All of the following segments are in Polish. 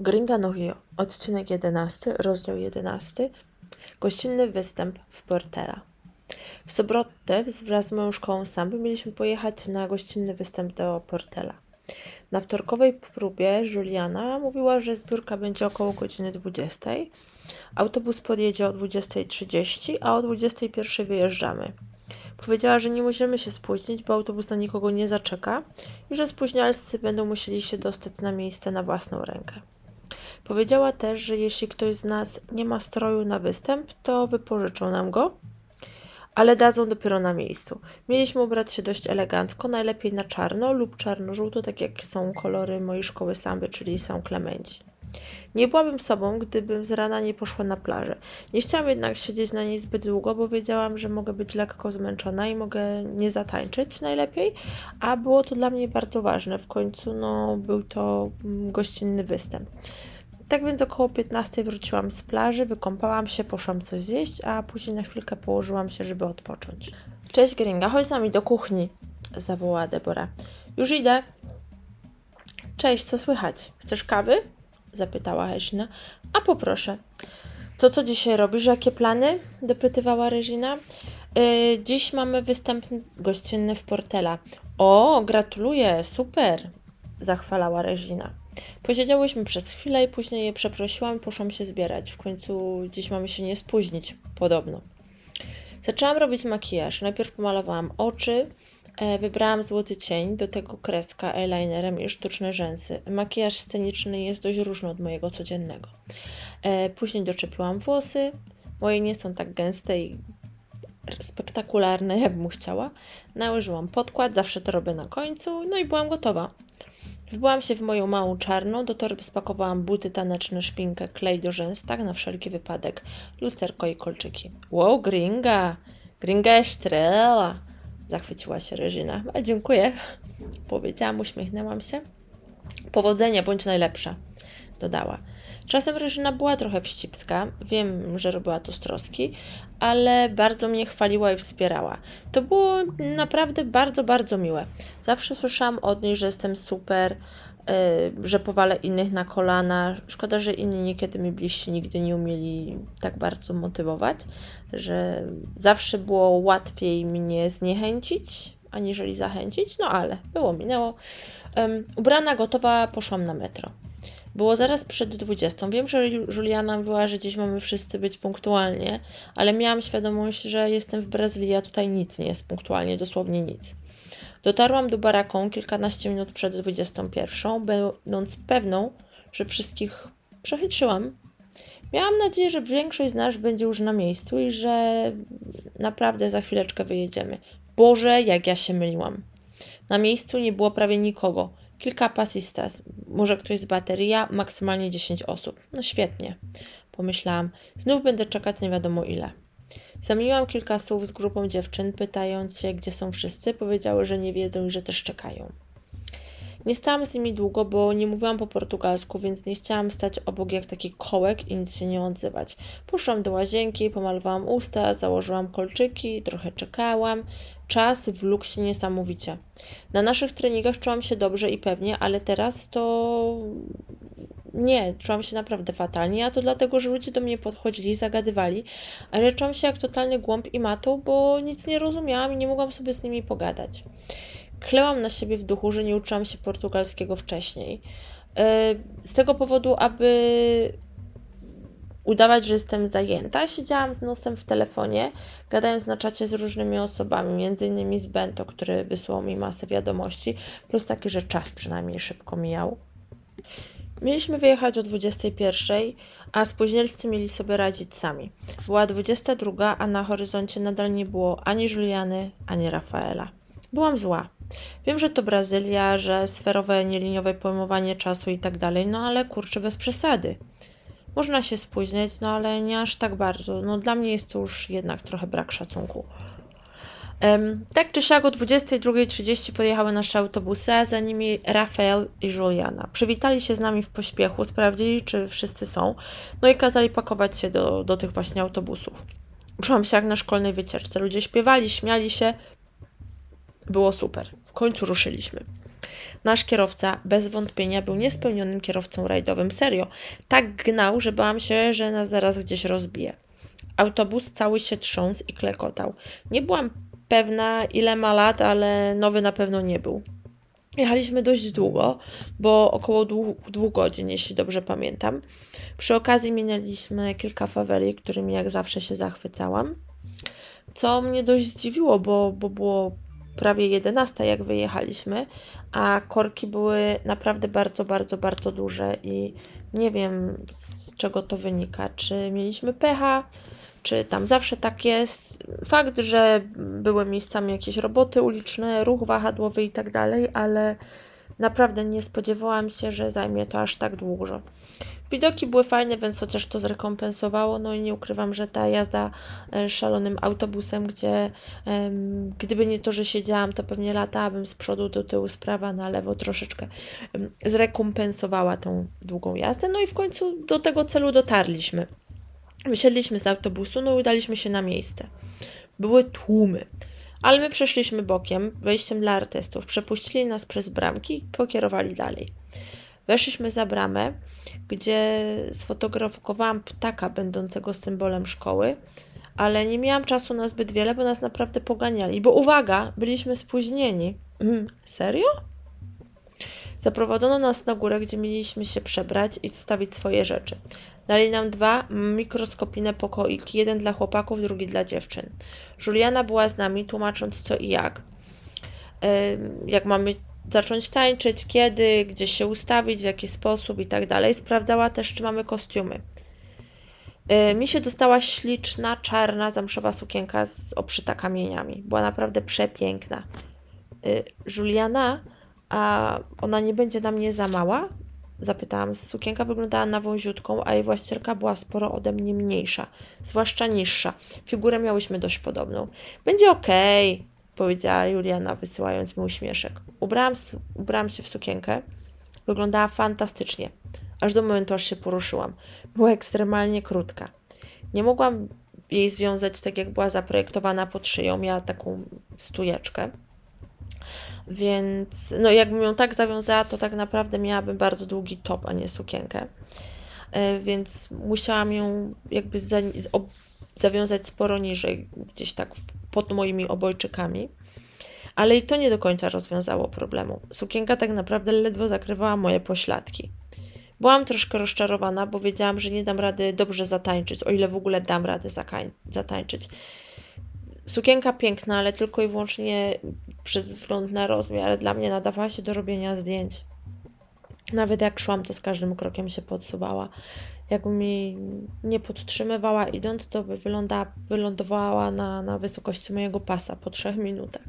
Gringa no Hio, odcinek 11, rozdział 11. Gościnny występ w Portera. W sobotę wraz z moją szkołą samby mieliśmy pojechać na gościnny występ do Portela. Na wtorkowej próbie Juliana mówiła, że zbiórka będzie około godziny 20. Autobus podjedzie o 20.30, a o 21.00 wyjeżdżamy. Powiedziała, że nie możemy się spóźnić, bo autobus na nikogo nie zaczeka i że spóźnialscy będą musieli się dostać na miejsce na własną rękę. Powiedziała też, że jeśli ktoś z nas nie ma stroju na występ, to wypożyczą nam go, ale dadzą dopiero na miejscu. Mieliśmy ubrać się dość elegancko, najlepiej na czarno lub czarno-żółto, tak jak są kolory mojej szkoły samby, czyli są Klemenci. Nie byłabym sobą, gdybym z rana nie poszła na plażę. Nie chciałam jednak siedzieć na niej zbyt długo, bo wiedziałam, że mogę być lekko zmęczona i mogę nie zatańczyć najlepiej, a było to dla mnie bardzo ważne. W końcu no, był to mm, gościnny występ. Tak więc około 15 wróciłam z plaży, wykąpałam się, poszłam coś zjeść, a później na chwilkę położyłam się, żeby odpocząć. Cześć Gringa, chodź z nami do kuchni, zawołała Debora. Już idę. Cześć, co słychać? Chcesz kawy? zapytała Hesina. A poproszę. To co dzisiaj robisz? Jakie plany? dopytywała Regina. Yy, dziś mamy występ gościnny w Portela. O, gratuluję, super, zachwalała Regina. Posiedziałyśmy przez chwilę i później je przeprosiłam i poszłam się zbierać. W końcu dziś mamy się nie spóźnić, podobno. Zaczęłam robić makijaż. Najpierw pomalowałam oczy, e, wybrałam złoty cień, do tego kreska eyelinerem i sztuczne rzęsy. Makijaż sceniczny jest dość różny od mojego codziennego. E, później doczepiłam włosy. Moje nie są tak gęste i spektakularne, jak bym chciała. Nałożyłam podkład, zawsze to robię na końcu, no i byłam gotowa. Wbyłam się w moją małą czarną, do torby spakowałam buty taneczne, szpinkę, klej do rzęs, tak na wszelki wypadek, lusterko i kolczyki. Wow, gringa! Gringa estrela! Zachwyciła się Reżina. A dziękuję, powiedziałam, uśmiechnęłam się. Powodzenia, bądź najlepsza, dodała. Czasem Reżyna była trochę wścibska, wiem, że robiła to z troski, ale bardzo mnie chwaliła i wspierała. To było naprawdę bardzo, bardzo miłe. Zawsze słyszałam od niej, że jestem super, yy, że powalę innych na kolana. Szkoda, że inni niekiedy mi bliżsi nigdy nie umieli tak bardzo motywować, że zawsze było łatwiej mnie zniechęcić, aniżeli zachęcić, no ale było, minęło. Um, ubrana, gotowa, poszłam na metro. Było zaraz przed 20. Wiem, że Juliana mówiła, że dziś mamy wszyscy być punktualnie, ale miałam świadomość, że jestem w Brazylii, a tutaj nic nie jest punktualnie, dosłownie nic. Dotarłam do baraką kilkanaście minut przed 21, będąc pewną, że wszystkich przechytrzyłam. Miałam nadzieję, że większość z nas będzie już na miejscu i że naprawdę za chwileczkę wyjedziemy. Boże, jak ja się myliłam. Na miejscu nie było prawie nikogo. Kilka pasistas, może ktoś z bateria, maksymalnie 10 osób. No świetnie, pomyślałam. Znów będę czekać nie wiadomo ile. Zamieniłam kilka słów z grupą dziewczyn, pytając się, gdzie są wszyscy. Powiedziały, że nie wiedzą i że też czekają. Nie stałam z nimi długo, bo nie mówiłam po portugalsku, więc nie chciałam stać obok jak taki kołek i nic się nie odzywać. Poszłam do łazienki, pomalowałam usta, założyłam kolczyki, trochę czekałam. Czas wlókł się niesamowicie. Na naszych treningach czułam się dobrze i pewnie, ale teraz to nie, czułam się naprawdę fatalnie, a to dlatego, że ludzie do mnie podchodzili, zagadywali, ale czułam się jak totalny głąb i matą, bo nic nie rozumiałam i nie mogłam sobie z nimi pogadać. Klełam na siebie w duchu, że nie uczyłam się portugalskiego wcześniej. E, z tego powodu, aby udawać, że jestem zajęta, siedziałam z nosem w telefonie, gadając na czacie z różnymi osobami, innymi z Bento, który wysłał mi masę wiadomości, plus taki, że czas przynajmniej szybko mijał. Mieliśmy wyjechać o 21, a spóźnielcy mieli sobie radzić sami. Była 22, a na horyzoncie nadal nie było ani Juliany, ani Rafaela. Byłam zła. Wiem, że to Brazylia, że sferowe, nieliniowe pojmowanie czasu i tak dalej, no ale kurczę, bez przesady. Można się spóźniać, no ale nie aż tak bardzo. No dla mnie jest to już jednak trochę brak szacunku. Um, tak czy siak o 22.30 podjechały nasze autobusy, a za nimi Rafael i Juliana. Przywitali się z nami w pośpiechu, sprawdzili, czy wszyscy są, no i kazali pakować się do, do tych właśnie autobusów. Czułam się jak na szkolnej wycieczce. Ludzie śpiewali, śmiali się, było super. W końcu ruszyliśmy. Nasz kierowca bez wątpienia był niespełnionym kierowcą rajdowym. Serio. Tak gnał, że bałam się, że nas zaraz gdzieś rozbije. Autobus cały się trząsł i klekotał. Nie byłam pewna, ile ma lat, ale nowy na pewno nie był. Jechaliśmy dość długo, bo około dwóch, dwóch godzin, jeśli dobrze pamiętam. Przy okazji minęliśmy kilka faweli, którymi jak zawsze się zachwycałam. Co mnie dość zdziwiło, bo, bo było prawie 11, jak wyjechaliśmy, a korki były naprawdę bardzo, bardzo, bardzo duże i nie wiem z czego to wynika. Czy mieliśmy pecha, czy tam zawsze tak jest. Fakt, że były miejscami jakieś roboty uliczne, ruch wahadłowy i tak dalej, ale naprawdę nie spodziewałam się, że zajmie to aż tak długo. Widoki były fajne, więc chociaż to zrekompensowało, no i nie ukrywam, że ta jazda e, szalonym autobusem, gdzie gdyby nie to, że siedziałam, to pewnie latałabym z przodu do tyłu, z prawa na lewo troszeczkę zrekompensowała tą długą jazdę. No i w końcu do tego celu dotarliśmy. Wysiedliśmy z autobusu, no i udaliśmy się na miejsce. Były tłumy, ale my przeszliśmy bokiem, wejściem dla artystów. Przepuścili nas przez bramki i pokierowali dalej. Weszliśmy za bramę, gdzie sfotografowałam ptaka będącego symbolem szkoły, ale nie miałam czasu na zbyt wiele, bo nas naprawdę poganiali. Bo uwaga, byliśmy spóźnieni. Mm, serio? Zaprowadzono nas na górę, gdzie mieliśmy się przebrać i zostawić swoje rzeczy. Dali nam dwa mikroskopijne pokoiki, jeden dla chłopaków, drugi dla dziewczyn. Juliana była z nami, tłumacząc co i jak. Jak mamy zacząć tańczyć, kiedy, gdzie się ustawić, w jaki sposób i tak dalej. Sprawdzała też, czy mamy kostiumy. Mi się dostała śliczna, czarna, zamszowa sukienka z obszyta kamieniami. Była naprawdę przepiękna. Juliana, a ona nie będzie na mnie za mała? Zapytałam. Sukienka wyglądała na wąziutką, a jej właścicielka była sporo ode mnie mniejsza, zwłaszcza niższa. Figurę miałyśmy dość podobną. Będzie okej, okay, powiedziała Juliana, wysyłając mi uśmieszek. Ubrałam, ubrałam się w sukienkę. Wyglądała fantastycznie. Aż do momentu, aż się poruszyłam. Była ekstremalnie krótka. Nie mogłam jej związać tak, jak była zaprojektowana pod szyją. Miała taką stujeczkę. Więc no jakbym ją tak zawiązała, to tak naprawdę miałabym bardzo długi top, a nie sukienkę. E, więc musiałam ją jakby za, zawiązać sporo niżej, gdzieś tak pod moimi obojczykami. Ale i to nie do końca rozwiązało problemu. Sukienka tak naprawdę ledwo zakrywała moje pośladki. Byłam troszkę rozczarowana, bo wiedziałam, że nie dam rady dobrze zatańczyć, o ile w ogóle dam radę zatańczyć. Sukienka piękna, ale tylko i wyłącznie przez wzgląd na rozmiar. Dla mnie nadawała się do robienia zdjęć. Nawet jak szłam, to z każdym krokiem się podsuwała. Jakby mi nie podtrzymywała idąc, to by wyląda, wylądowała na, na wysokości mojego pasa po trzech minutach.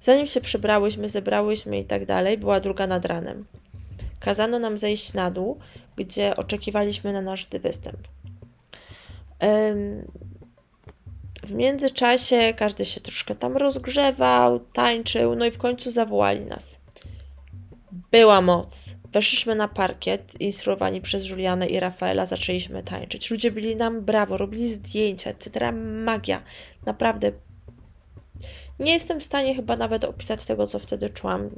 Zanim się przebrałyśmy, zebrałyśmy i tak dalej, była druga nad ranem. Kazano nam zejść na dół, gdzie oczekiwaliśmy na nasz występ. W międzyczasie każdy się troszkę tam rozgrzewał, tańczył, no i w końcu zawołali nas. Była moc. Weszliśmy na parkiet, instruowani przez Julianę i Rafaela, zaczęliśmy tańczyć. Ludzie byli nam brawo, robili zdjęcia, etc. Magia. Naprawdę. Nie jestem w stanie chyba nawet opisać tego, co wtedy czułam.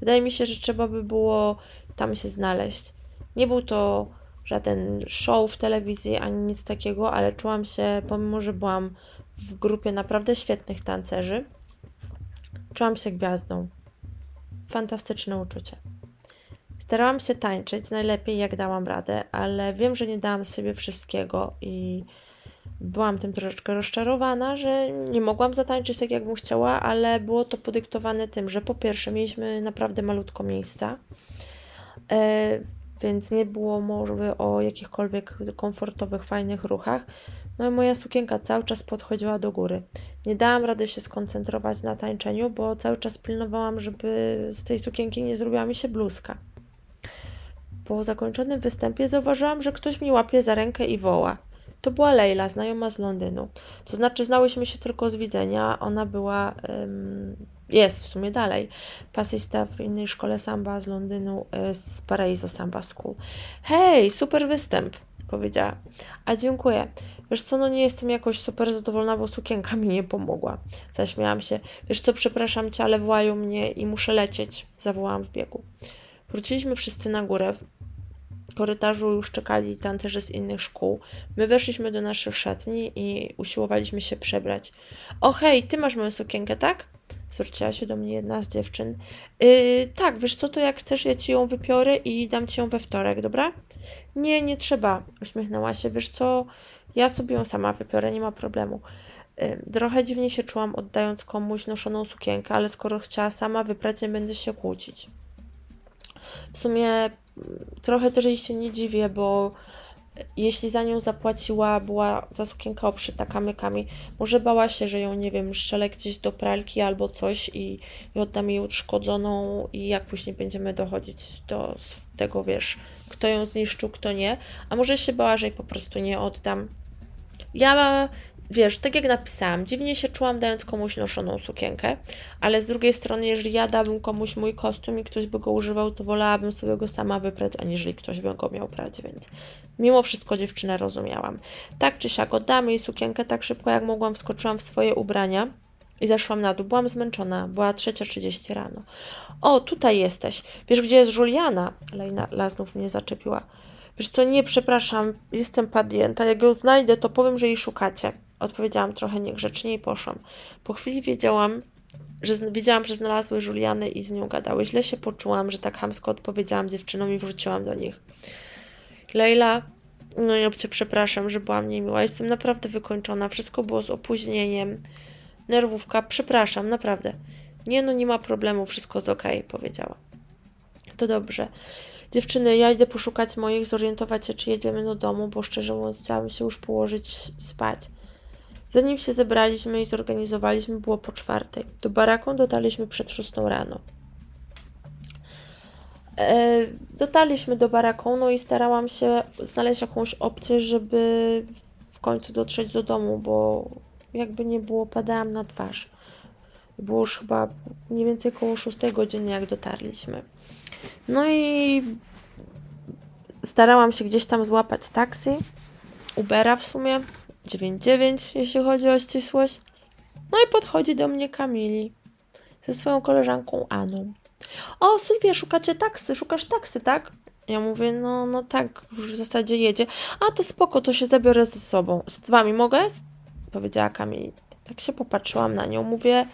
Wydaje mi się, że trzeba by było tam się znaleźć. Nie był to żaden show w telewizji ani nic takiego, ale czułam się, pomimo że byłam w grupie naprawdę świetnych tancerzy, czułam się gwiazdą. Fantastyczne uczucie. Starałam się tańczyć najlepiej, jak dałam radę, ale wiem, że nie dałam z siebie wszystkiego i byłam tym troszeczkę rozczarowana, że nie mogłam zatańczyć tak, jakbym chciała, ale było to podyktowane tym, że po pierwsze mieliśmy naprawdę malutko miejsca. E, więc nie było mowy o jakichkolwiek komfortowych, fajnych ruchach. No i moja sukienka cały czas podchodziła do góry. Nie dałam rady się skoncentrować na tańczeniu, bo cały czas pilnowałam, żeby z tej sukienki nie zrobiła mi się bluzka. Po zakończonym występie zauważyłam, że ktoś mi łapie za rękę i woła. To była Leila, znajoma z Londynu. To znaczy, znałyśmy się tylko z widzenia. Ona była um, jest w sumie dalej, pasysta w innej szkole samba z Londynu, e, z Paraiso Samba School. Hej, super występ! powiedziała. A dziękuję. Wiesz co, no nie jestem jakoś super zadowolona, bo sukienka mi nie pomogła. Zaśmiałam się. Wiesz co, przepraszam cię, ale wołają mnie i muszę lecieć. Zawołałam w biegu. Wróciliśmy wszyscy na górę. Korytarzu już czekali tancerze z innych szkół. My weszliśmy do naszych szatni i usiłowaliśmy się przebrać. O hej, ty masz moją sukienkę, tak? Zwróciła się do mnie jedna z dziewczyn. Yy, tak, wiesz co, to jak chcesz, ja ci ją wypiorę i dam ci ją we wtorek, dobra? Nie, nie trzeba, uśmiechnęła się. Wiesz co, ja sobie ją sama wypiorę, nie ma problemu. Yy, trochę dziwnie się czułam, oddając komuś noszoną sukienkę, ale skoro chciała sama wyprać, nie będę się kłócić. W sumie mm, trochę też jej się nie dziwię, bo jeśli za nią zapłaciła, była ta sukienka obszyta kamykami, może bała się, że ją, nie wiem, strzelę gdzieś do pralki albo coś i, i oddam jej uszkodzoną i jak później będziemy dochodzić do tego, wiesz, kto ją zniszczył, kto nie, a może się bała, że jej po prostu nie oddam. Ja wiesz, tak jak napisałam, dziwnie się czułam dając komuś noszoną sukienkę, ale z drugiej strony, jeżeli ja dałbym komuś mój kostium i ktoś by go używał, to wolałabym sobie go sama wyprać, aniżeli ktoś by go miał prać, więc mimo wszystko dziewczynę rozumiałam. Tak czy siak oddałam jej sukienkę tak szybko jak mogłam, wskoczyłam w swoje ubrania i zeszłam na dół. Byłam zmęczona, była 3.30 rano. O, tutaj jesteś. Wiesz, gdzie jest Juliana? Lejna znów mnie zaczepiła. Wiesz co, nie, przepraszam, jestem padnięta. Jak ją znajdę, to powiem, że jej szukacie. Odpowiedziałam trochę niegrzecznie i poszłam. Po chwili wiedziałam, że wiedziałam, że znalazły Julianę i z nią gadały. Źle się poczułam, że tak hamsko odpowiedziałam dziewczynom i wróciłam do nich. Leila, no ja cię przepraszam, że byłam niemiła. Jestem naprawdę wykończona. Wszystko było z opóźnieniem. Nerwówka, przepraszam, naprawdę. Nie no, nie ma problemu, wszystko jest okej, okay, powiedziała. To dobrze. Dziewczyny, ja idę poszukać moich, zorientować się, czy jedziemy do domu, bo szczerze mówiąc, chciałabym się już położyć spać. Zanim się zebraliśmy i zorganizowaliśmy, było po czwartej. Do baraku dotarliśmy przed szóstą rano. E, dotarliśmy do baraku, no i starałam się znaleźć jakąś opcję, żeby w końcu dotrzeć do domu, bo jakby nie było, padałam na twarz. Było już chyba mniej więcej około 6 godziny, jak dotarliśmy. No i starałam się gdzieś tam złapać taksi, Ubera w sumie, 9,9 jeśli chodzi o ścisłość. No i podchodzi do mnie Kamili ze swoją koleżanką Aną. O, Sylwia, szukacie taksy, szukasz taksy, tak? Ja mówię, no, no tak, w zasadzie jedzie. A, to spoko, to się zabiorę ze sobą. Z wami mogę? Powiedziała Kamili. Tak się popatrzyłam na nią, mówię,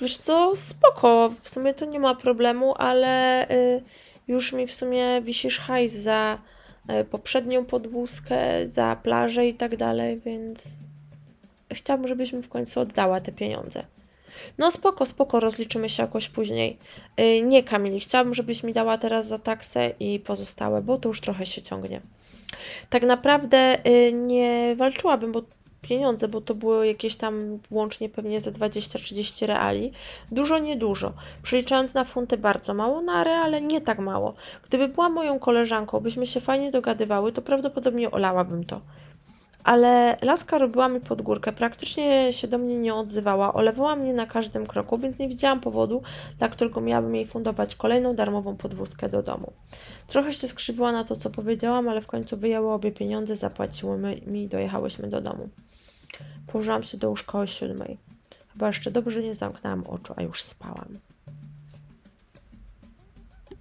wiesz co, spoko, w sumie to nie ma problemu, ale y, już mi w sumie wisisz hajs za poprzednią podwózkę, za plażę i tak dalej, więc chciałabym, żebyś mi w końcu oddała te pieniądze. No spoko, spoko, rozliczymy się jakoś później. Y, nie, Kamili, chciałabym, żebyś mi dała teraz za taksę i pozostałe, bo to już trochę się ciągnie. Tak naprawdę y, nie walczyłabym, bo pieniądze, bo to było jakieś tam łącznie pewnie za 20-30 reali. Dużo, niedużo. Przeliczając na funty bardzo mało, na reale nie tak mało. Gdyby była moją koleżanką, byśmy się fajnie dogadywały, to prawdopodobnie olałabym to. Ale laska robiła mi pod górkę, praktycznie się do mnie nie odzywała, olewała mnie na każdym kroku, więc nie widziałam powodu, dla którego miałabym jej fundować kolejną darmową podwózkę do domu. Trochę się skrzywiła na to, co powiedziałam, ale w końcu wyjęła obie pieniądze, zapłaciły mi i dojechałyśmy do domu. Położyłam się do łóżka o siódmej. Chyba jeszcze dobrze nie zamknęłam oczu, a już spałam.